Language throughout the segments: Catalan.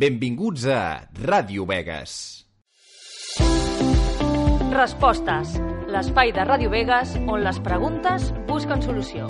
Benvinguts a Ràdio Vegas. Respostes. L'espai de Ràdio Vegas on les preguntes busquen solució.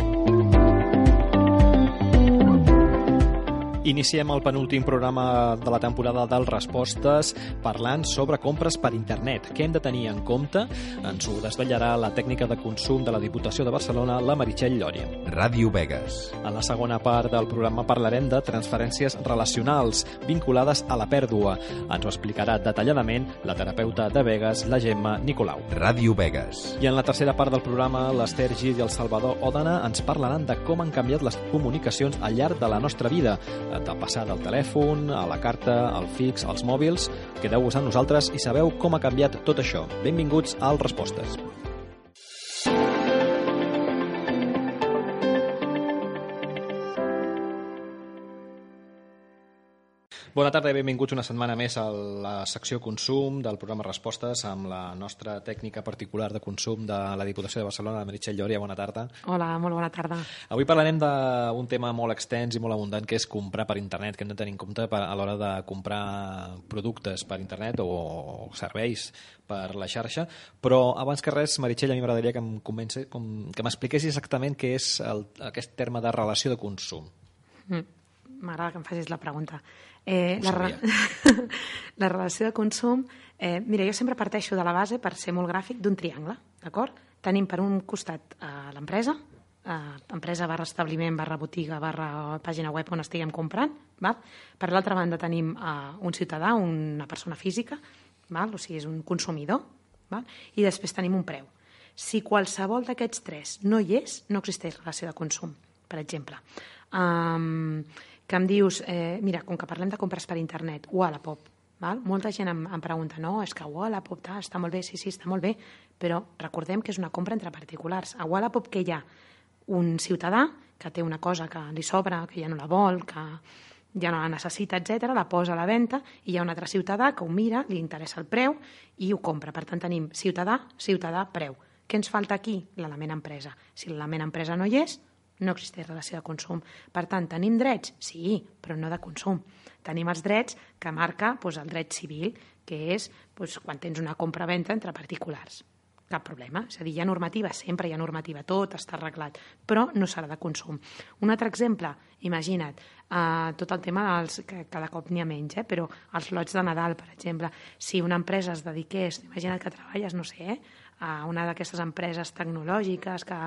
Iniciem el penúltim programa de la temporada del Respostes parlant sobre compres per internet. Què hem de tenir en compte? Ens ho desvetllarà la tècnica de consum de la Diputació de Barcelona, la Meritxell Lloria. Ràdio Vegas. En la segona part del programa parlarem de transferències relacionals vinculades a la pèrdua. Ens ho explicarà detalladament la terapeuta de Vegas, la Gemma Nicolau. Ràdio Vegas. I en la tercera part del programa, l'Ester Gil i el Salvador Òdena ens parlaran de com han canviat les comunicacions al llarg de la nostra vida, de passar del telèfon, a la carta, al fix, als mòbils. Quedeu-vos amb nosaltres i sabeu com ha canviat tot això. Benvinguts al Respostes. Bona tarda i benvinguts una setmana més a la secció consum del programa Respostes amb la nostra tècnica particular de consum de la Diputació de Barcelona, la Meritxell Lloria. Bona tarda. Hola, molt bona tarda. Avui parlarem d'un tema molt extens i molt abundant que és comprar per internet, que hem de tenir en compte per, a l'hora de comprar productes per internet o serveis per la xarxa, però abans que res, Meritxell, a mi m'agradaria que m'expliquessis exactament què és el, aquest terme de relació de consum. M'agrada que em facis la pregunta. Eh, Ho la, re... la relació de consum... Eh, mira, jo sempre parteixo de la base, per ser molt gràfic, d'un triangle, d'acord? Tenim per un costat eh, l'empresa, eh, empresa barra establiment, barra botiga, barra pàgina web on estiguem comprant, val? per l'altra banda tenim eh, un ciutadà, una persona física, val? o sigui, és un consumidor, val? i després tenim un preu. Si qualsevol d'aquests tres no hi és, no existeix relació de consum, per exemple. Um, que em dius, eh, mira, com que parlem de compres per internet, Wallapop, val? molta gent em, em pregunta, no, és que Wallapop ta, està molt bé, sí, sí, està molt bé, però recordem que és una compra entre particulars. A Wallapop que hi ha un ciutadà que té una cosa que li sobra, que ja no la vol, que ja no la necessita, etc, la posa a la venda i hi ha un altre ciutadà que ho mira, li interessa el preu i ho compra. Per tant, tenim ciutadà, ciutadà, preu. Què ens falta aquí? L'element empresa. Si l'element empresa no hi és, no existeix relació de consum. Per tant, tenim drets? Sí, però no de consum. Tenim els drets que marca doncs, el dret civil, que és doncs, quan tens una compra-venta entre particulars. Cap problema. És a dir, hi ha normativa, sempre hi ha normativa, tot està arreglat, però no serà de consum. Un altre exemple, imagina't, eh, tot el tema dels, que cada cop n'hi ha menys, eh, però els lots de Nadal, per exemple, si una empresa es dediqués, imagina't que treballes, no sé, eh, a una d'aquestes empreses tecnològiques que,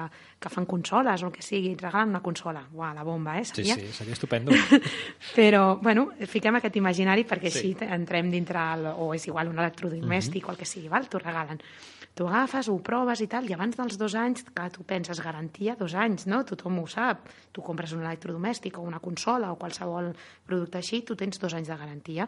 que fan consoles o el que sigui, et regalen una consola. Uau, la bomba, eh? Sí, Seria? sí, seria estupendo. Però, bueno, fiquem aquest imaginari perquè Sí. sí. així entrem dintre, el, o és igual un electrodomèstic o el que sigui, val? t'ho regalen. Tu agafes, ho proves i tal, i abans dels dos anys, que tu penses garantia, dos anys, no? Tothom ho sap. Tu compres un electrodomèstic o una consola o qualsevol producte així, tu tens dos anys de garantia.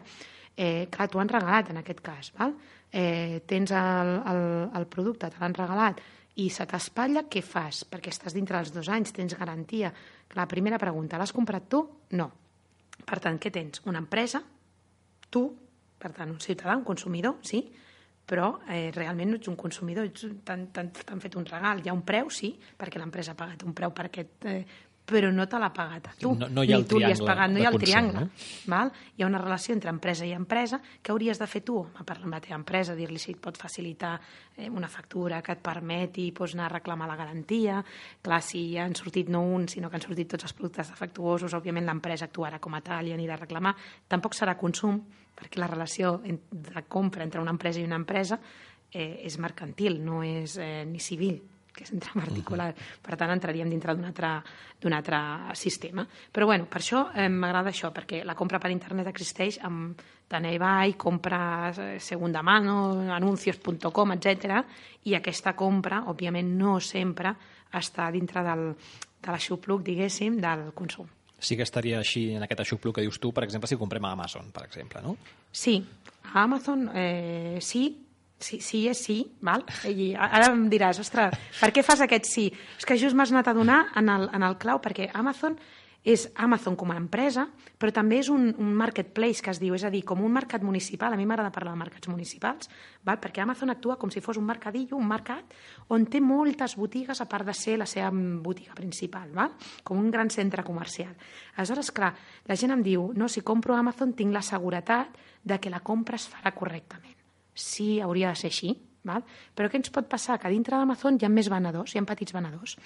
Eh, clar, t'ho han regalat en aquest cas, val? Eh, tens el, el, el producte, te l'han regalat, i se t'espatlla, què fas? Perquè estàs dintre dels dos anys, tens garantia. La primera pregunta, l'has comprat tu? No. Per tant, què tens? Una empresa, tu, per tant, un ciutadà, un consumidor, sí, però eh, realment no ets un consumidor, t'han fet un regal. Hi ha un preu, sí, perquè l'empresa ha pagat un preu per aquest... Eh, però no te l'ha pagat a tu. No- no hi ha Ni el tu li has pagat, no hi ha el consum, triangle. no? Val? Hi ha una relació entre empresa i empresa que hauries de fer tu, a parlar amb la teva empresa, dir-li si et pot facilitar eh, una factura que et permeti doncs, anar a reclamar la garantia. Clar, si han sortit no un, sinó que han sortit tots els productes defectuosos, òbviament l'empresa actuarà com a tal i anirà a reclamar. Tampoc serà consum, perquè la relació de compra entre una empresa i una empresa eh, és mercantil, no és eh, ni civil que és entre particular. Per tant, entraríem dintre d'un altre, altre sistema. Però bueno, per això eh, m'agrada això, perquè la compra per internet existeix amb tant eBay, compres eh, segunda mano, anuncios.com, etc. I aquesta compra, òbviament, no sempre està dintre del, de l'aixopluc, diguéssim, del consum. sí que estaria així en aquest aixopluc que dius tu, per exemple, si comprem a Amazon, per exemple, no? Sí, a Amazon eh, sí, sí, sí és sí, val? I ara em diràs, ostres, per què fas aquest sí? És que just m'has anat a donar en el, en el clau, perquè Amazon és Amazon com a empresa, però també és un, un marketplace que es diu, és a dir, com un mercat municipal. A mi m'agrada parlar de mercats municipals, val? perquè Amazon actua com si fos un mercadillo, un mercat, on té moltes botigues a part de ser la seva botiga principal, val? com un gran centre comercial. Aleshores, clar, la gent em diu, no, si compro a Amazon tinc la seguretat de que la compra es farà correctament. Sí, hauria de ser així, val? però què ens pot passar? Que dintre d'Amazon hi ha més venedors, hi ha petits venedors.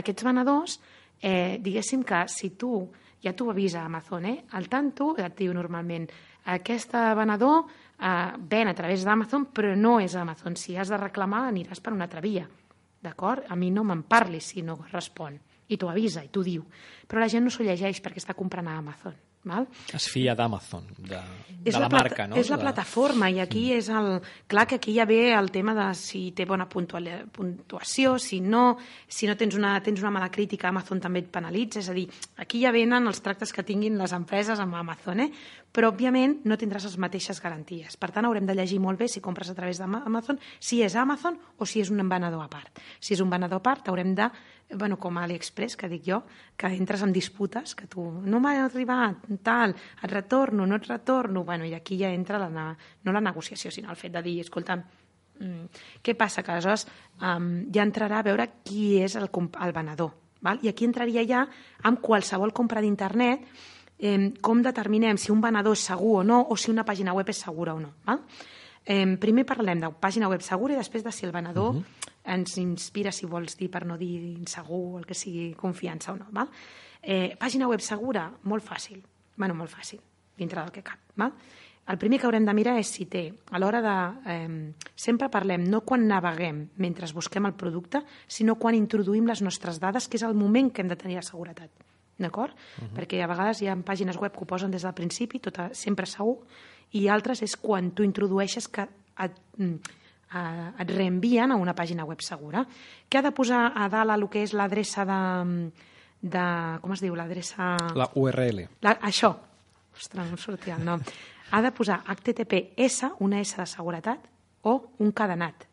Aquests venedors eh, diguéssim que si tu, ja t'ho avisa Amazon, eh, el tanto et diu normalment aquest venedor eh, ven a través d'Amazon però no és Amazon, si has de reclamar aniràs per una altra via, d'acord? A mi no me'n parlis si no respon i t'ho avisa i t'ho diu, però la gent no s'ho llegeix perquè està comprant a Amazon. Val? Es fia d'Amazon, de, és de la, la marca, no? És la plataforma i aquí mm. és el... Clar que aquí ja ve el tema de si té bona puntuació, si no, si no tens una, tens una mala crítica, Amazon també et penalitza, és a dir, aquí ja venen els tractes que tinguin les empreses amb Amazon, eh? però òbviament no tindràs les mateixes garanties. Per tant, haurem de llegir molt bé si compres a través d'Amazon, si és Amazon o si és un venedor a part. Si és un venedor a part, haurem de bueno, com a AliExpress, que dic jo, que entres en disputes, que tu no m'ha arribat, tal, et retorno, no et retorno, bueno, i aquí ja entra la, no la negociació, sinó el fet de dir, escolta, mm, què passa? Que aleshores um, ja entrarà a veure qui és el, el venedor. Val? I aquí entraria ja amb qualsevol compra d'internet eh, com determinem si un venedor és segur o no, o si una pàgina web és segura o no. Val? Eh, primer parlem de pàgina web segura i després de si el venedor uh -huh ens inspira, si vols dir, per no dir insegur, el que sigui confiança o no. Val? Eh, pàgina web segura, molt fàcil. bueno, molt fàcil, dintre del que cap. Val? El primer que haurem de mirar és si té, a l'hora de... Eh, sempre parlem no quan naveguem mentre busquem el producte, sinó quan introduïm les nostres dades, que és el moment que hem de tenir la seguretat. D'acord? Uh -huh. Perquè a vegades hi ha pàgines web que ho posen des del principi, tot a, sempre segur, i altres és quan tu introdueixes que et, eh, et reenvien a una pàgina web segura. Què ha de posar a dalt el que és l'adreça de, de... com es diu? L'adreça... La URL. La, això. Ostres, no em sortia el nom. Ha de posar HTTPS, una S de seguretat, o un cadenat,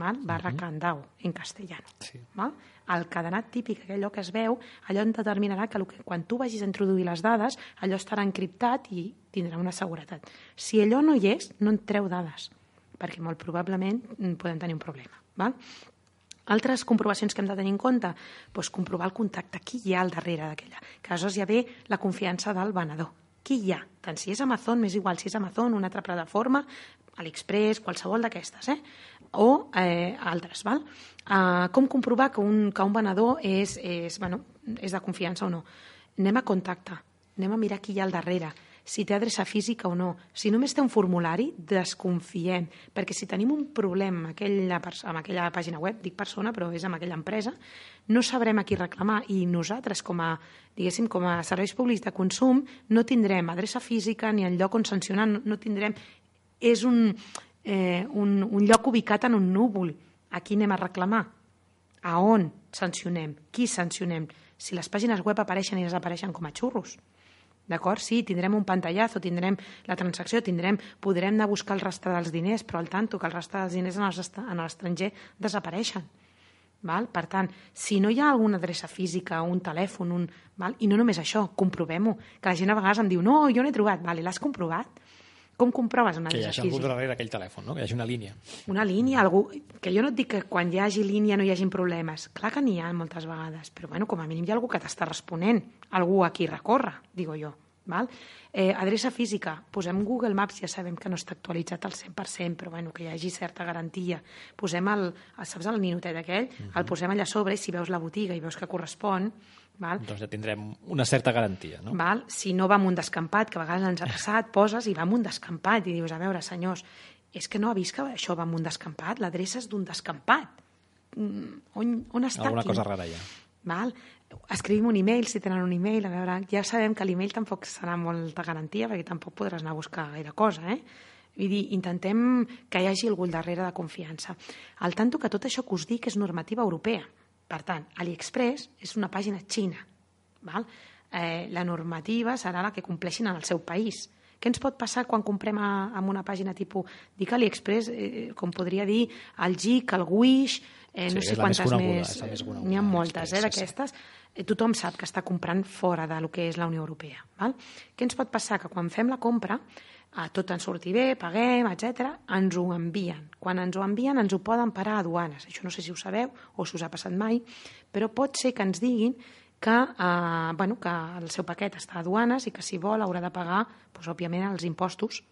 val? barra uh -huh. candau, en castellano. Sí. Val? El cadenat típic, allò que es veu, allò en determinarà que, que quan tu vagis a introduir les dades, allò estarà encriptat i tindrà una seguretat. Si allò no hi és, no en treu dades perquè molt probablement mm, podem tenir un problema. Val? Altres comprovacions que hem de tenir en compte, doncs comprovar el contacte, qui hi ha al darrere d'aquella. Que aleshores ja ve la confiança del venedor. Qui hi ha? Tant si és Amazon, més igual si és Amazon, una altra plataforma, AliExpress, qualsevol d'aquestes, eh? o eh, altres. Val? Uh, com comprovar que un, que un venedor és, és, bueno, és de confiança o no? Anem a contacte, anem a mirar qui hi ha al darrere si té adreça física o no. Si només té un formulari, desconfiem, perquè si tenim un problema amb aquella, amb aquella pàgina web, dic persona, però és amb aquella empresa, no sabrem a qui reclamar i nosaltres, com a, diguéssim, com a serveis públics de consum, no tindrem adreça física ni el lloc on sancionar, no, no tindrem... És un, eh, un, un lloc ubicat en un núvol. A qui anem a reclamar? A on sancionem? Qui sancionem? Si les pàgines web apareixen i desapareixen com a xurros. D'acord? Sí, tindrem un pantallazo, tindrem la transacció, tindrem, podrem anar a buscar el rastre dels diners, però al tanto que el rastre dels diners en l'estranger desapareixen. Val? Per tant, si no hi ha alguna adreça física, un telèfon, un... Val? i no només això, comprovem-ho, que la gent a vegades em diu no, jo no he trobat, vale, l'has comprovat? Com comproves una adreça física? Que hi hagi algú darrere d'aquell telèfon, no? que hi hagi una línia. Una línia, algú... que jo no et dic que quan hi hagi línia no hi hagin problemes. Clar que n'hi ha moltes vegades, però bueno, com a mínim hi ha algú que t'està responent, algú a qui recorre, digo jo. Val? Eh, adreça física, posem Google Maps, ja sabem que no està actualitzat al 100%, però bueno, que hi hagi certa garantia. Posem el, saps el ninotet aquell? Uh -huh. El mhm. posem allà sobre i si veus la botiga i veus que correspon, Val? Doncs ja tindrem una certa garantia, no? Val? Si no va amb un descampat, que a vegades ens ha passat, poses i va amb un descampat i dius, a veure, senyors, és que no ha vist que això va amb un descampat? L'adreça és d'un descampat. Mm, on, on està Alguna aquí? cosa rara ja. Val? Escrivim un e-mail, si tenen un e-mail, a veure, ja sabem que l'e-mail tampoc serà molta garantia perquè tampoc podràs anar a buscar gaire cosa, eh? Vull dir, intentem que hi hagi algú darrere de confiança. Al tanto que tot això que us dic és normativa europea. Per tant, AliExpress és una pàgina xina. Val? Eh, la normativa serà la que compleixin en el seu país. Què ens pot passar quan comprem a, en una pàgina tipus, dic AliExpress, eh, com podria dir, el GIC, el Wish, eh, no sí, sé quantes més. més. N'hi ha moltes, eh, d'aquestes. Sí eh, tothom sap que està comprant fora de lo que és la Unió Europea. Val? Què ens pot passar? Que quan fem la compra, eh, tot ens surti bé, paguem, etc, ens ho envien. Quan ens ho envien ens ho poden parar a aduanes. Això no sé si ho sabeu o si us ha passat mai, però pot ser que ens diguin que, eh, bueno, que el seu paquet està a aduanes i que si vol haurà de pagar, doncs, òbviament, els impostos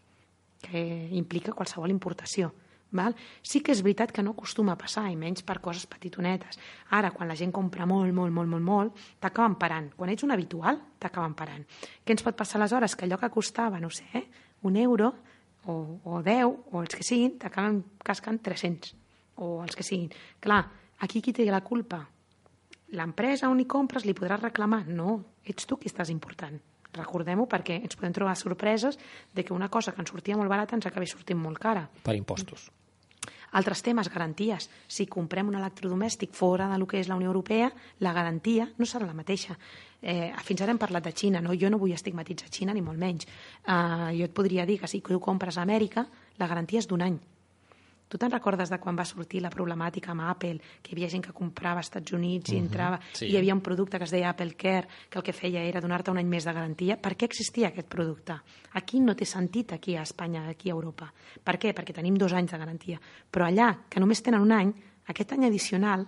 que implica qualsevol importació. Val? Sí que és veritat que no acostuma a passar, i menys per coses petitonetes. Ara, quan la gent compra molt, molt, molt, molt, molt, t'acaben parant. Quan ets un habitual, t'acaben parant. Què ens pot passar aleshores? Que allò que costava, no sé, eh, un euro o, o 10 o els que siguin, t'acaben cascant 300 o els que siguin. Clar, aquí qui té la culpa? L'empresa on hi compres li podràs reclamar? No, ets tu qui estàs important. Recordem-ho perquè ens podem trobar sorpreses de que una cosa que ens sortia molt barata ens acabi sortint molt cara. Per impostos. Altres temes, garanties. Si comprem un electrodomèstic fora de lo que és la Unió Europea, la garantia no serà la mateixa. Eh, fins ara hem parlat de Xina, no? jo no vull estigmatitzar Xina ni molt menys. Eh, jo et podria dir que si tu compres a Amèrica, la garantia és d'un any. Tu te'n recordes de quan va sortir la problemàtica amb Apple, que hi havia gent que comprava als Estats Units i entrava, sí. i hi havia un producte que es deia Apple Care, que el que feia era donar-te un any més de garantia. Per què existia aquest producte? Aquí no té sentit, aquí a Espanya, aquí a Europa. Per què? Perquè tenim dos anys de garantia. Però allà, que només tenen un any, aquest any addicional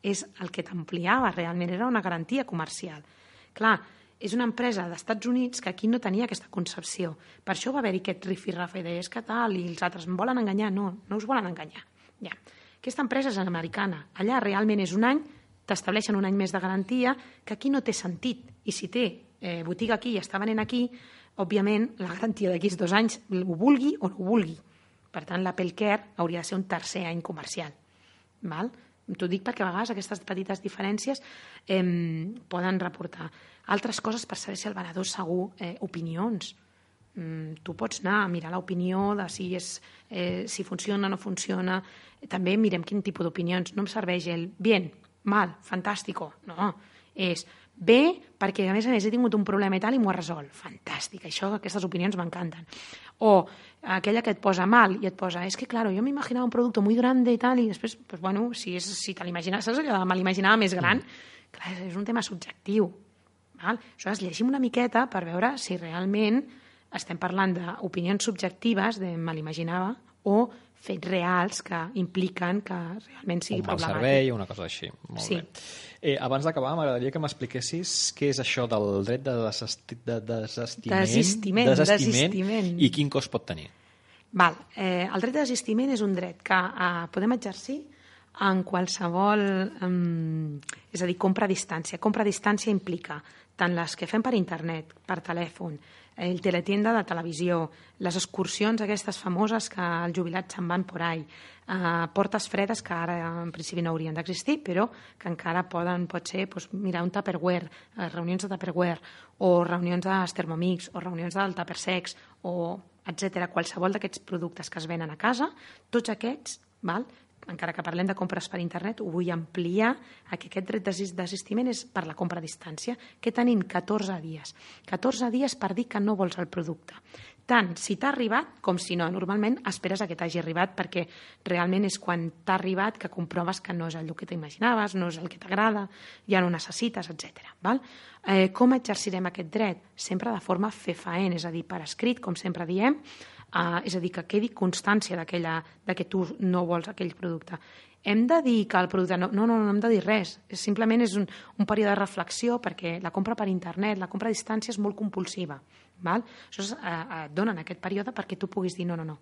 és el que t'ampliava realment, era una garantia comercial. Clar, és una empresa d'Estats Units que aquí no tenia aquesta concepció. Per això va haver-hi aquest rifirrafe de és que tal, i els altres em volen enganyar. No, no us volen enganyar. Ja. Aquesta empresa és americana. Allà realment és un any, t'estableixen un any més de garantia, que aquí no té sentit. I si té eh, botiga aquí i està venent aquí, òbviament la garantia d'aquí dos anys ho vulgui o no ho vulgui. Per tant, l'Apple Care hauria de ser un tercer any comercial. Val? T'ho dic perquè a vegades aquestes petites diferències eh, poden reportar. Altres coses per saber si el venedor és segur, eh, opinions. Mm, tu pots anar a mirar l'opinió de si, és, eh, si funciona o no funciona. També mirem quin tipus d'opinions. No em serveix el bien, mal, fantàstico. No, és bé perquè a més a més he tingut un problema i tal i m'ho ha resolt. Fantàstic, això, aquestes opinions m'encanten. O aquella que et posa mal i et posa, és que claro, jo m'imaginava un producte muy grande i tal i després, pues, bueno, si, és, si te l'imaginaves, saps allò de me l'imaginava més gran? Clar, és un tema subjectiu. Val? Aleshores, llegim una miqueta per veure si realment estem parlant d'opinions subjectives, de me l'imaginava, o fets reals que impliquen que realment sigui un mal problemàtic. servei o una cosa així. Molt Sí. bé. Eh, abans d'acabar, m'agradaria que m'expliquessis què és això del dret de, desesti de desestiment, Desistiment, desistiment. i quin cost pot tenir. Val. Eh, el dret de desistiment és un dret que eh, podem exercir en qualsevol... Eh, és a dir, compra a distància. Compra a distància implica tant les que fem per internet, per telèfon, el teletienda de televisió, les excursions aquestes famoses que els jubilats se'n van por ahí, eh, portes fredes que ara en principi no haurien d'existir, però que encara poden, pot ser doncs, mirar un Tupperware, eh, reunions de Tupperware, o reunions dels Thermomix, o reunions del Tuppersex, o etc. qualsevol d'aquests productes que es venen a casa, tots aquests, val? Encara que parlem de compres per internet, ho vull ampliar a que aquest dret d'assistiment és per la compra a distància, que tenim 14 dies. 14 dies per dir que no vols el producte. Tant si t'ha arribat com si no. Normalment esperes a que t'hagi arribat perquè realment és quan t'ha arribat que comproves que no és el que t'imaginaves, no és el que t'agrada, ja no necessites, etc. Val? Eh, com exercirem aquest dret? Sempre de forma fefaent, és a dir, per escrit, com sempre diem, És a dir, que quedi constància d'aquella que tu no vols aquell producte. Hem de dir que el producte... No, no, no, no hem de dir res. És, simplement és un, un període de reflexió perquè la compra per internet, la compra a distància és molt compulsiva. Val? Això és, uh, et donen aquest període perquè tu puguis dir no, no, no,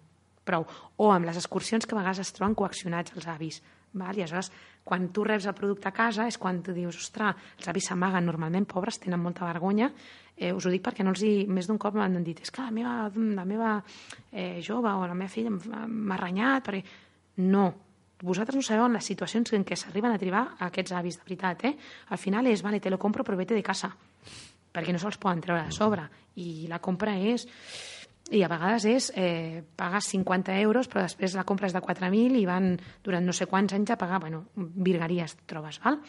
prou. O amb les excursions que a vegades es troben coaccionats els avis. Val? I aleshores, quan tu reps el producte a casa és quan tu dius, ostres, els avis s'amaguen normalment, pobres, tenen molta vergonya. Eh, us ho dic perquè no els hi, més d'un cop m'han dit és que la meva, la meva eh, jove o la meva filla m'ha renyat perquè... No, vosaltres no sabeu les situacions en què s'arriben a tribar aquests avis, de veritat, eh? Al final és, vale, te lo compro, però vete de casa, perquè no se'ls poden treure de sobre. I la compra és i a vegades és, eh, pagues 50 euros però després la compra és de 4.000 i van durant no sé quants anys a pagar, bueno, virgueries trobes, val?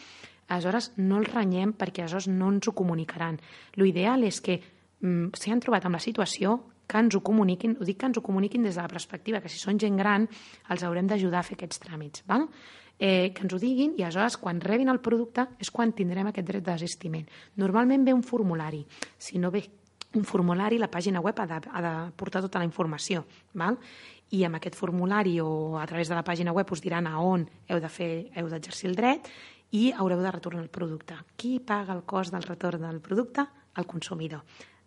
Aleshores no els renyem perquè aleshores no ens ho comunicaran. L'ideal és que mm, si han trobat amb la situació que ens ho comuniquin, ho dic que ens ho comuniquin des de la perspectiva que si són gent gran els haurem d'ajudar a fer aquests tràmits, val? Eh, que ens ho diguin i aleshores quan rebin el producte és quan tindrem aquest dret de desistiment. Normalment ve un formulari, si no ve un formulari, la pàgina web ha de, ha de portar tota la informació, val? i amb aquest formulari o a través de la pàgina web us diran a on heu de fer, heu d'exercir el dret i haureu de retornar el producte. Qui paga el cost del retorn del producte? El consumidor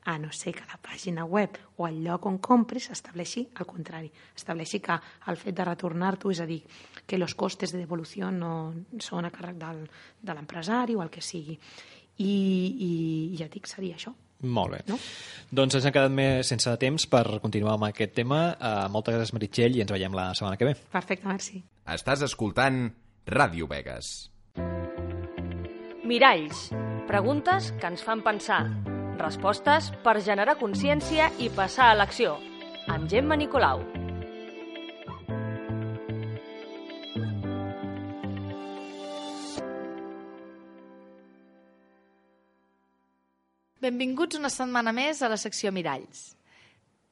a no ser que la pàgina web o el lloc on compris estableixi el contrari, estableixi que el fet de retornar-t'ho, és a dir, que els costes de devolució no són a càrrec del, de l'empresari o el que sigui. I, i ja dic, seria això. Molt bé. No? Doncs ens hem quedat més sense temps per continuar amb aquest tema. Uh, moltes gràcies, Meritxell, i ens veiem la setmana que ve. Perfecte, merci. Estàs escoltant Ràdio Vegas. Miralls. Preguntes que ens fan pensar. Respostes per generar consciència i passar a l'acció. Amb Gemma Nicolau. Benvinguts una setmana més a la secció Miralls.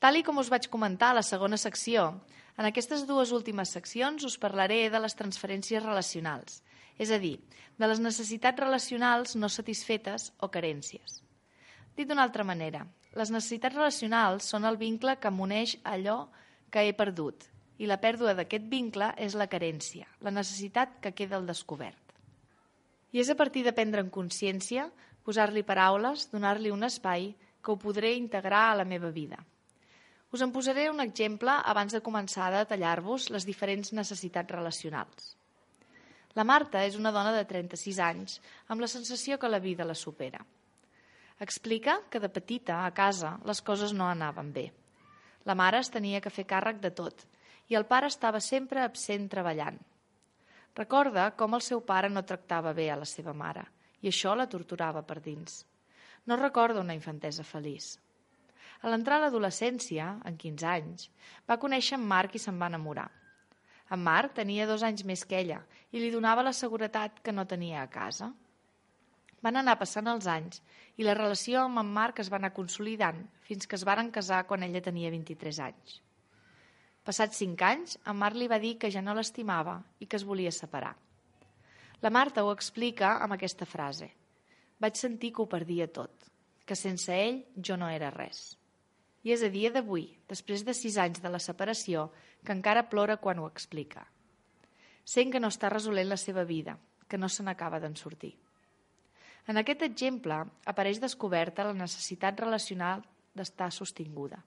Tal i com us vaig comentar a la segona secció, en aquestes dues últimes seccions us parlaré de les transferències relacionals, és a dir, de les necessitats relacionals no satisfetes o carències. Dit d'una altra manera, les necessitats relacionals són el vincle que m'uneix allò que he perdut i la pèrdua d'aquest vincle és la carència, la necessitat que queda al descobert. I és a partir de prendre en consciència posar-li paraules, donar-li un espai que ho podré integrar a la meva vida. Us en posaré un exemple abans de començar a detallar-vos les diferents necessitats relacionals. La Marta és una dona de 36 anys amb la sensació que la vida la supera. Explica que de petita, a casa, les coses no anaven bé. La mare es tenia que fer càrrec de tot i el pare estava sempre absent treballant. Recorda com el seu pare no tractava bé a la seva mare – i això la torturava per dins. No recorda una infantesa feliç. A l'entrar a l'adolescència, en 15 anys, va conèixer en Marc i se'n va enamorar. En Marc tenia dos anys més que ella i li donava la seguretat que no tenia a casa. Van anar passant els anys i la relació amb en Marc es va anar consolidant fins que es varen casar quan ella tenia 23 anys. Passats cinc anys, en Marc li va dir que ja no l'estimava i que es volia separar. La Marta ho explica amb aquesta frase. Vaig sentir que ho perdia tot, que sense ell jo no era res. I és a dia d'avui, després de sis anys de la separació, que encara plora quan ho explica. Sent que no està resolent la seva vida, que no se n'acaba d'en sortir. En aquest exemple apareix descoberta la necessitat relacional d'estar sostinguda.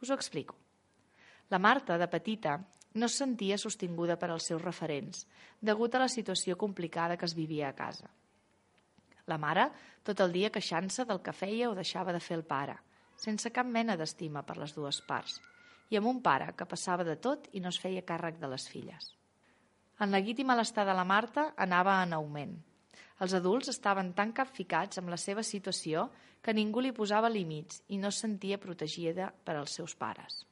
Us ho explico. La Marta, de petita, no es sentia sostinguda per als seus referents, degut a la situació complicada que es vivia a casa. La mare, tot el dia queixant-se del que feia o deixava de fer el pare, sense cap mena d'estima per les dues parts, i amb un pare que passava de tot i no es feia càrrec de les filles. El neguit i malestar de la Marta anava en augment. Els adults estaven tan capficats amb la seva situació que ningú li posava límits i no es sentia protegida per als seus pares.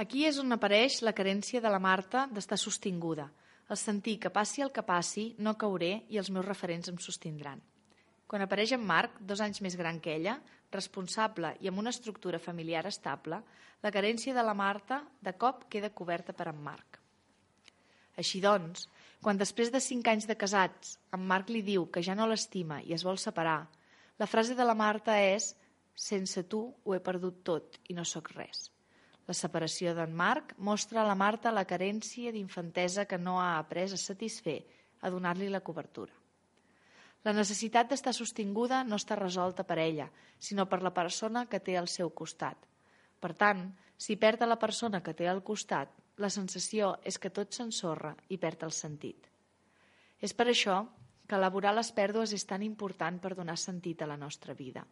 Aquí és on apareix la carència de la Marta d'estar sostinguda, el sentir que passi el que passi, no cauré i els meus referents em sostindran. Quan apareix en Marc, dos anys més gran que ella, responsable i amb una estructura familiar estable, la carència de la Marta de cop queda coberta per en Marc. Així doncs, quan després de cinc anys de casats en Marc li diu que ja no l'estima i es vol separar, la frase de la Marta és «sense tu ho he perdut tot i no sóc res». La separació d'en Marc mostra a la Marta la carència d'infantesa que no ha après a satisfer, a donar-li la cobertura. La necessitat d'estar sostinguda no està resolta per ella, sinó per la persona que té al seu costat. Per tant, si perd a la persona que té al costat, la sensació és que tot s'ensorra i perd el sentit. És per això que elaborar les pèrdues és tan important per donar sentit a la nostra vida.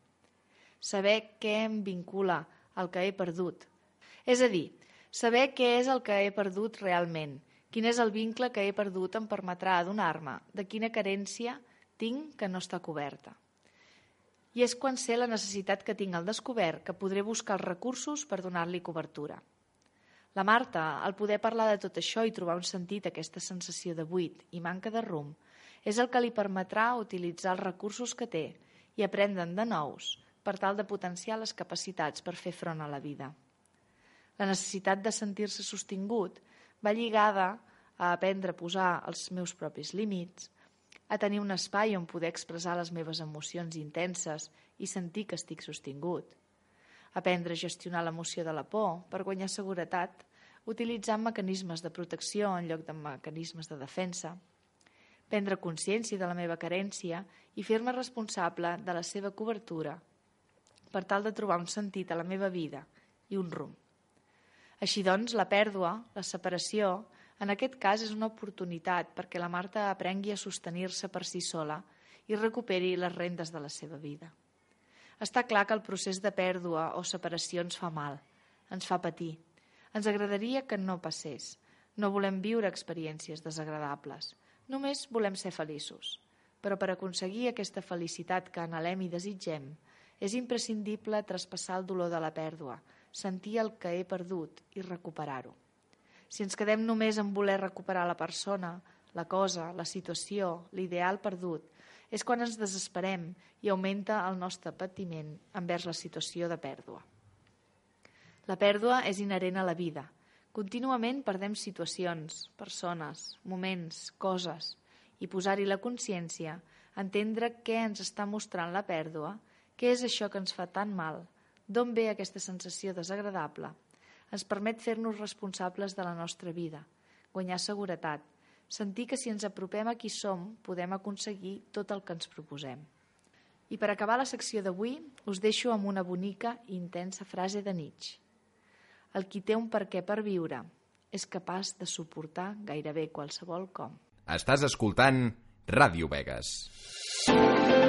Saber què em vincula al que he perdut, és a dir, saber què és el que he perdut realment, quin és el vincle que he perdut em permetrà adonar-me de quina carència tinc que no està coberta. I és quan sé la necessitat que tinc al descobert que podré buscar els recursos per donar-li cobertura. La Marta, al poder parlar de tot això i trobar un sentit a aquesta sensació de buit i manca de rumb, és el que li permetrà utilitzar els recursos que té i aprendre'n de nous per tal de potenciar les capacitats per fer front a la vida. La necessitat de sentir-se sostingut va lligada a aprendre a posar els meus propis límits, a tenir un espai on poder expressar les meves emocions intenses i sentir que estic sostingut, aprendre a gestionar l'emoció de la por per guanyar seguretat utilitzant mecanismes de protecció en lloc de mecanismes de defensa, prendre consciència de la meva carència i fer-me responsable de la seva cobertura per tal de trobar un sentit a la meva vida i un rumb. Així doncs, la pèrdua, la separació, en aquest cas és una oportunitat perquè la Marta aprengui a sostenir-se per si sola i recuperi les rendes de la seva vida. Està clar que el procés de pèrdua o separació ens fa mal, ens fa patir. Ens agradaria que no passés. No volem viure experiències desagradables. Només volem ser feliços. Però per aconseguir aquesta felicitat que anhelem i desitgem, és imprescindible traspassar el dolor de la pèrdua, sentir el que he perdut i recuperar-ho. Si ens quedem només en voler recuperar la persona, la cosa, la situació, l'ideal perdut, és quan ens desesperem i augmenta el nostre patiment envers la situació de pèrdua. La pèrdua és inherent a la vida. Contínuament perdem situacions, persones, moments, coses, i posar-hi la consciència, entendre què ens està mostrant la pèrdua, què és això que ens fa tan mal, d'on ve aquesta sensació desagradable, ens permet fer-nos responsables de la nostra vida, guanyar seguretat, sentir que si ens apropem a qui som podem aconseguir tot el que ens proposem. I per acabar la secció d'avui us deixo amb una bonica i intensa frase de Nietzsche. El qui té un perquè per viure és capaç de suportar gairebé qualsevol com. Estàs escoltant Ràdio Vegas.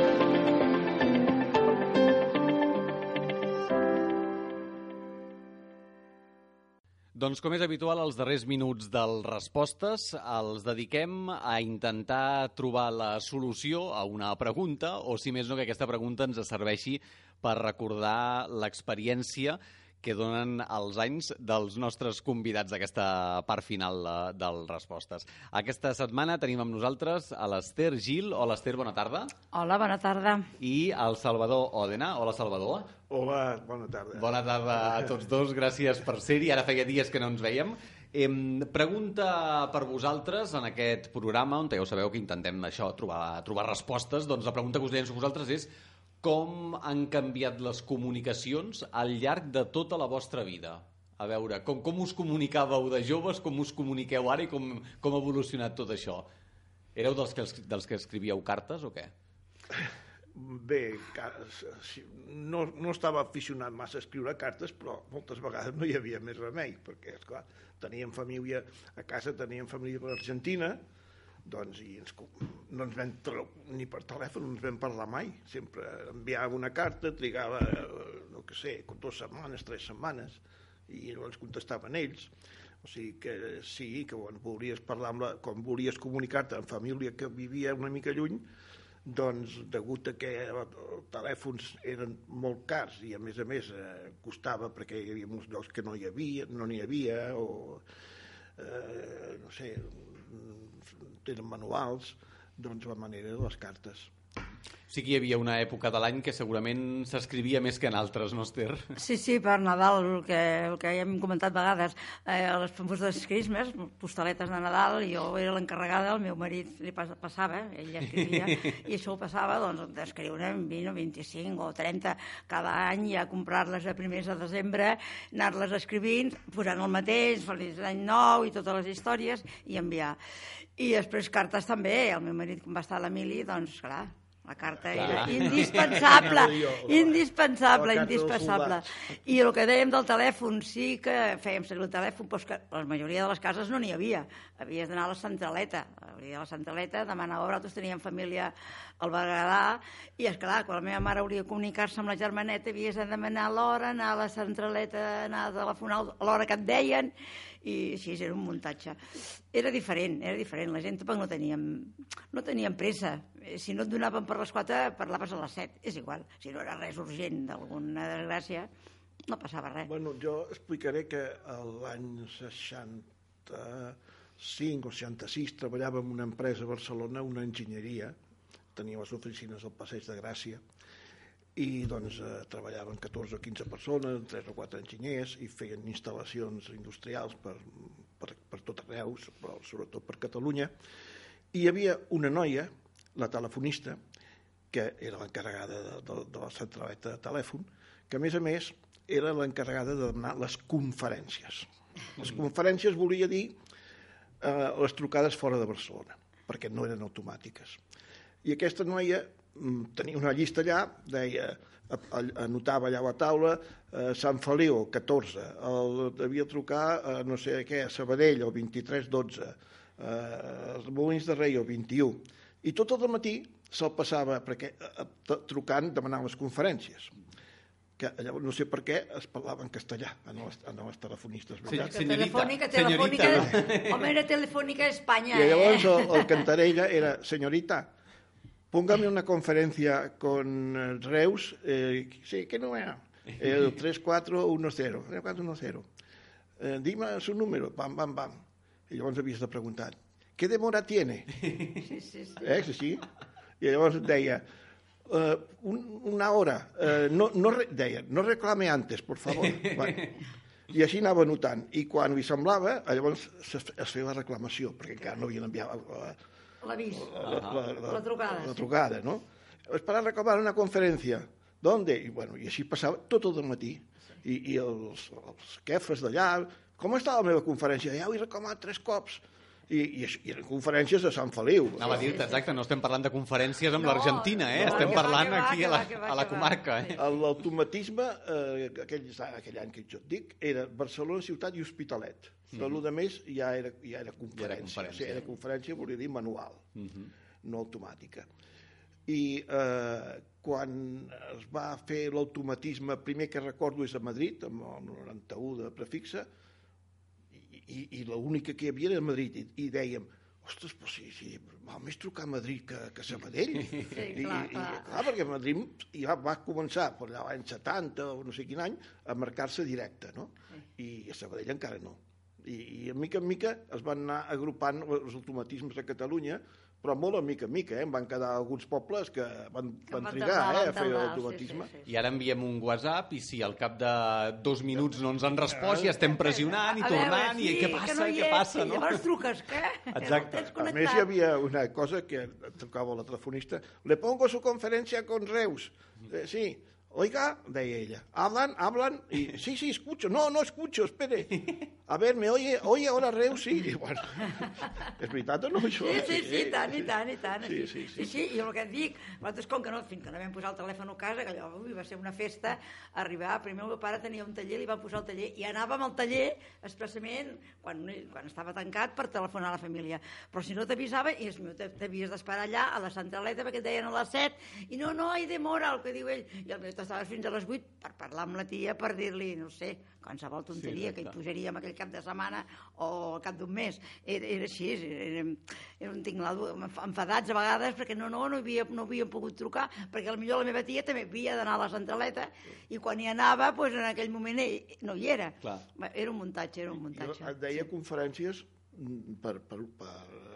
Doncs com és habitual, els darrers minuts dels respostes els dediquem a intentar trobar la solució a una pregunta o, si més no, que aquesta pregunta ens serveixi per recordar l'experiència que donen els anys dels nostres convidats d'aquesta part final de, eh, del Respostes. Aquesta setmana tenim amb nosaltres a l'Ester Gil. Hola, Ester, bona tarda. Hola, bona tarda. I al Salvador Òdena. Hola, Salvador. Hola, bona tarda. Bona tarda a tots dos, gràcies per ser-hi. Ara feia dies que no ens veiem. Eh, pregunta per vosaltres en aquest programa, on ja ho sabeu que intentem això, trobar, trobar respostes. Doncs la pregunta que us llenço a vosaltres és com han canviat les comunicacions al llarg de tota la vostra vida? A veure, com, com us comunicàveu de joves, com us comuniqueu ara i com, com ha evolucionat tot això? Éreu dels que, dels que escrivíeu cartes o què? Bé, no, no estava aficionat massa a escriure cartes, però moltes vegades no hi havia més remei, perquè, esclar, teníem família, a casa teníem família per Argentina, doncs, i ens, no ens vam, ni per telèfon no ens vam parlar mai. Sempre enviava una carta, trigava, eh, no que sé, dues setmanes, tres setmanes, i llavors contestaven ells. O sigui que sí, que quan volies parlar amb la, quan volies comunicar-te amb família que vivia una mica lluny, doncs degut a que els telèfons eren molt cars i a més a més eh, costava perquè hi havia molts llocs que no hi havia, no n'hi havia o eh, no sé, tenen manuals, doncs la manera de les cartes. Sí que hi havia una època de l'any que segurament s'escrivia més que en altres, no, Esther? Sí, sí, per Nadal, el que, el que hem comentat vegades, eh, les famoses crismes, postaletes de Nadal, jo era l'encarregada, el meu marit li passava, ell escrivia, i això ho passava, doncs, d'escriure 20 o 25 o 30 cada any, ja comprar-les a primers de desembre, anar-les escrivint, posant el mateix, feliç any nou i totes les històries, i enviar. I després cartes també, el meu marit, quan va estar a l'Emili, doncs, clar, la carta Clar. era indispensable, indispensable, indispensable. I el que dèiem del telèfon, sí que fèiem servir el telèfon, però que la majoria de les cases no n'hi havia. Havies d'anar a la centraleta. Hauria a la centraleta, demanar obra, nosaltres teníem família al Berguedà, i és clar, quan la meva mare hauria de comunicar-se amb la germaneta, havies de demanar l'hora, anar a la centraleta, anar a telefonar l'hora que et deien, i així era un muntatge. Era diferent, era diferent. La gent tampoc no teníem, no teníem pressa. Eh, si no et donaven per les 4, parlaves a les 7. És igual. Si no era res urgent d'alguna desgràcia, no passava res. Bueno, jo explicaré que l'any 65 o 66 treballava en una empresa a Barcelona, una enginyeria, tenia les oficines al Passeig de Gràcia, i doncs eh, treballaven 14 o 15 persones, 3 o 4 enginyers i feien instal·lacions industrials per, per, per tot arreu, però sobretot per Catalunya. I hi havia una noia, la telefonista, que era l'encarregada de, de, de la centraleta de telèfon, que a més a més era l'encarregada de donar les conferències. Les conferències volia dir eh, les trucades fora de Barcelona, perquè no eren automàtiques. I aquesta noia mm, tenia una llista allà, deia, anotava allà a la taula eh, Sant Feliu, 14, el, devia trucar a no sé què, a Sabadell, el 2312, eh, els Molins de Rei, el 21. I tot el matí se'l passava perquè, eh, eh, trucant, demanant les conferències que llavors no sé per què es parlava en castellà en les, en les telefonistes. Sí. Señorita, telefònica, telefònica, señorita. home, era telefònica a Espanya, Y llavors eh? el, el cantarella era, señorita, póngame una conferencia con eh, Reus, eh, sí, ¿qué número? El 3410, 3410. Eh, dime su número, pam, pam, pam. I llavors havies de preguntar, ¿qué demora tiene? Sí, sí, sí. Eh, sí, sí. I llavors deia, uh, un, una hora, uh, no, no, re, deia, no reclame antes, por favor. bueno, I així anava notant. I quan li semblava, llavors es, es feia la reclamació, perquè encara no havien enviat la, L'avís. la, la, la, La trucada, La trucada, no? Es para reclamar una conferència. ¿Dónde? I, bueno, i així passava tot el matí. I, i els, els quefres d'allà, com està la meva conferència? Ja ho he reclamat tres cops. I, i, i eren conferències de Sant Feliu. Anava a dir-te, exacte, no estem parlant de conferències amb No, l'Argentina, eh? no, estem va, parlant va, aquí que a la, va, va, a la va. comarca, eh? L'automatisme, eh, aquell, aquell any que jo et dic, era Barcelona, ciutat i Hospitalet. Però mm. de més ja era, ja era conferència. conferència. O sigui, era conferència, volia dir manual, mm -hmm. no automàtica. I eh, quan es va fer l'automatisme, primer que recordo és a Madrid, amb el 91 de prefixa, i, i, l'única que hi havia era Madrid, i, i dèiem, ostres, però sí, sí, val més trucar a Madrid que, que a Sabadell. Sí, I, clar, i, clar. I, clar, perquè Madrid ja va començar per allà l'any 70 o no sé quin any a marcar-se directe, no? I a Sabadell encara no. I, I a mica en mica es van anar agrupant els automatismes a Catalunya, però molt a mica en mica, eh? En van quedar alguns pobles que van, Que van van trigar tardar, eh, a fer l'automatisme. sí, sí, sí. I ara enviem un WhatsApp i si al cap de dos minuts no ens han respost ja estem pressionant i A veure, tornant i sí, què que passa, no què passa, i no? Llavors truques, què? Exacte. A més, hi havia una cosa que trucava la telefonista. Le pongo su conferencia con Reus. Eh, sí. Oiga, deia ella, hablan, hablan, y sí, sí, escucho, no, no escucho, espere. A ver, me oye, oye ahora Reus, sí. I, bueno, és veritat o no, això? Sí, sí, sí, tant, i tant, i tant. Sí, Sí, sí, sí, sí. sí, i el que et dic, nosaltres com que no, fins que no vam posar el telèfon a casa, que allò ui, va ser una festa, arribar, primer el meu pare tenia un taller, li va posar el taller, i anàvem al taller expressament quan, quan estava tancat per telefonar a la família. Però si no t'avisava, i meu, t'havies d'esperar allà a la centraleta perquè et deien a les 7, i no, no, hi demora, el que diu ell, i el meu t'estaves fins a les 8 per parlar amb la tia, per dir-li, no sé, qualsevol tonteria sí, que hi posaríem aquell cap de setmana o al cap d'un mes. Era, era així, era, era un tinglado, enfadats a vegades perquè no, no, no, havia, no havíem pogut trucar, perquè potser la meva tia també havia d'anar a la centraleta i quan hi anava, doncs en aquell moment ell no hi era. Clar. Era un muntatge, era un Jo muntatge. et deia conferències mm, per, per, per,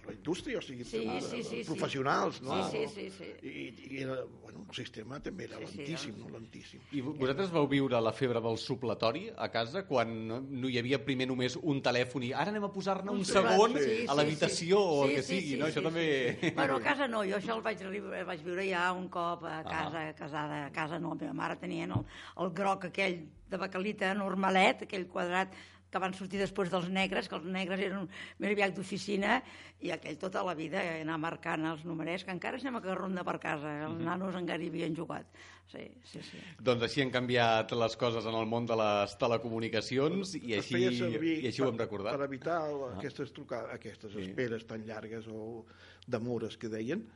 per la indústria, o sigui, Sí, per, sí, sí, sí. professionals, no? Sí, sí, sí, sí. I, i era, bueno, el sistema també era Sí, sí, lentíssim, era- no lentíssim. I vo- vosaltres vau viure la febre del supletori a casa quan no- no hi havia primer només un telèfon i ara anem a posar-ne un Sí, segon sí, a sí, l'habitació sí. o el Sí, que sí, sigui, sí, no? sí, Això sí, també... sí. Bueno, a casa no, jo això el vaig, arri- vaig viure ja un cop a casa, casada, a casa no, la meva mare tenia el, el groc aquell de bacalita normalet, aquell quadrat que van sortir després dels negres, que els negres eren més aviat d'oficina, i aquell tota la vida anar marcant els numerets, que encara sembla que ronda per casa, els nanos encara hi havien jugat. Sí, sí, sí. Doncs així han canviat les coses en el món de les telecomunicacions i així, i així ho hem per- recordat. Per evitar el- aquestes, trucades, aquestes Sí. esperes tan llargues o demores que deien,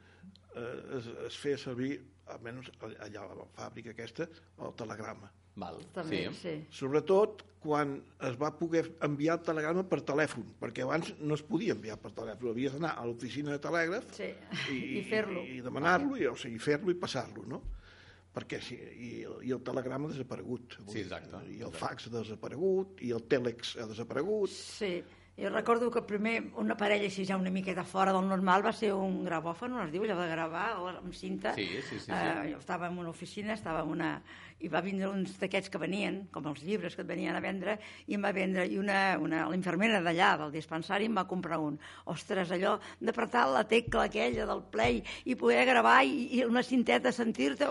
eh, es, es feia servir, almenys allà a la fàbrica aquesta, el telegrama. Val. També, sí. sí. Sobretot quan es va poder enviar el telegrama per telèfon, perquè abans no es podia enviar per telèfon, havies d'anar a l'oficina de telègraf Sí. i, I fer-lo. i, i demanar-lo, i, o sigui, fer-lo i passar-lo, no? perquè si, i, el- i el telegrama ha desaparegut avui. Sí, exacte, i el fax ha desaparegut i el tèlex ha desaparegut Sí, Jo recordo que primer una parella així ja una miqueta fora del normal va ser un gravòfon, on es diu, allò de gravar amb cinta. Sí, sí, sí, sí. Eh, jo estava en una oficina, estava en una... i va vindre uns d'aquests que venien, com els llibres que et venien a vendre, i em va vendre, i una, una l'infermera d'allà, del dispensari, em va comprar un. Ostres, allò d'apretar la tecla aquella del play i poder gravar i, i una cinteta sentir-te,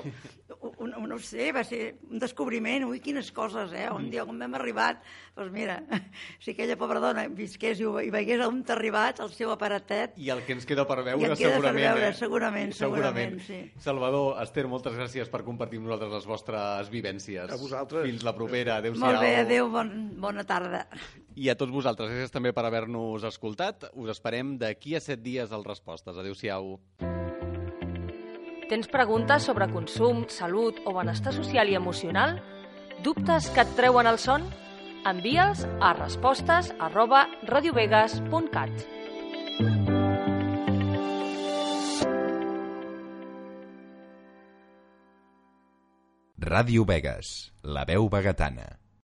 un, un, no sé, va ser un descobriment, ui, quines coses, eh? Un dia, com hem arribat, doncs mira, si aquella pobra dona visqués i, ho- i veiés on t'ha arribat, el seu aparatet, I el que ens queda per veure, queda per segurament. veure, eh? segurament, segurament, sí. Salvador, Esther, moltes gràcies per compartir amb nosaltres les vostres vivències. A vosaltres. Fins la propera. Adéu-siau. molt bé, adéu, bon, bona tarda. I a tots vosaltres, gràcies també per haver-nos escoltat. Us esperem d'aquí a set dies al Respostes. Adéu-siau. Tens preguntes sobre consum, salut o benestar social i emocional? Dubtes que et treuen el son? Envia'ls a respostes arroba radiovegas.cat. Ràdio Vegas, la veu vegetana.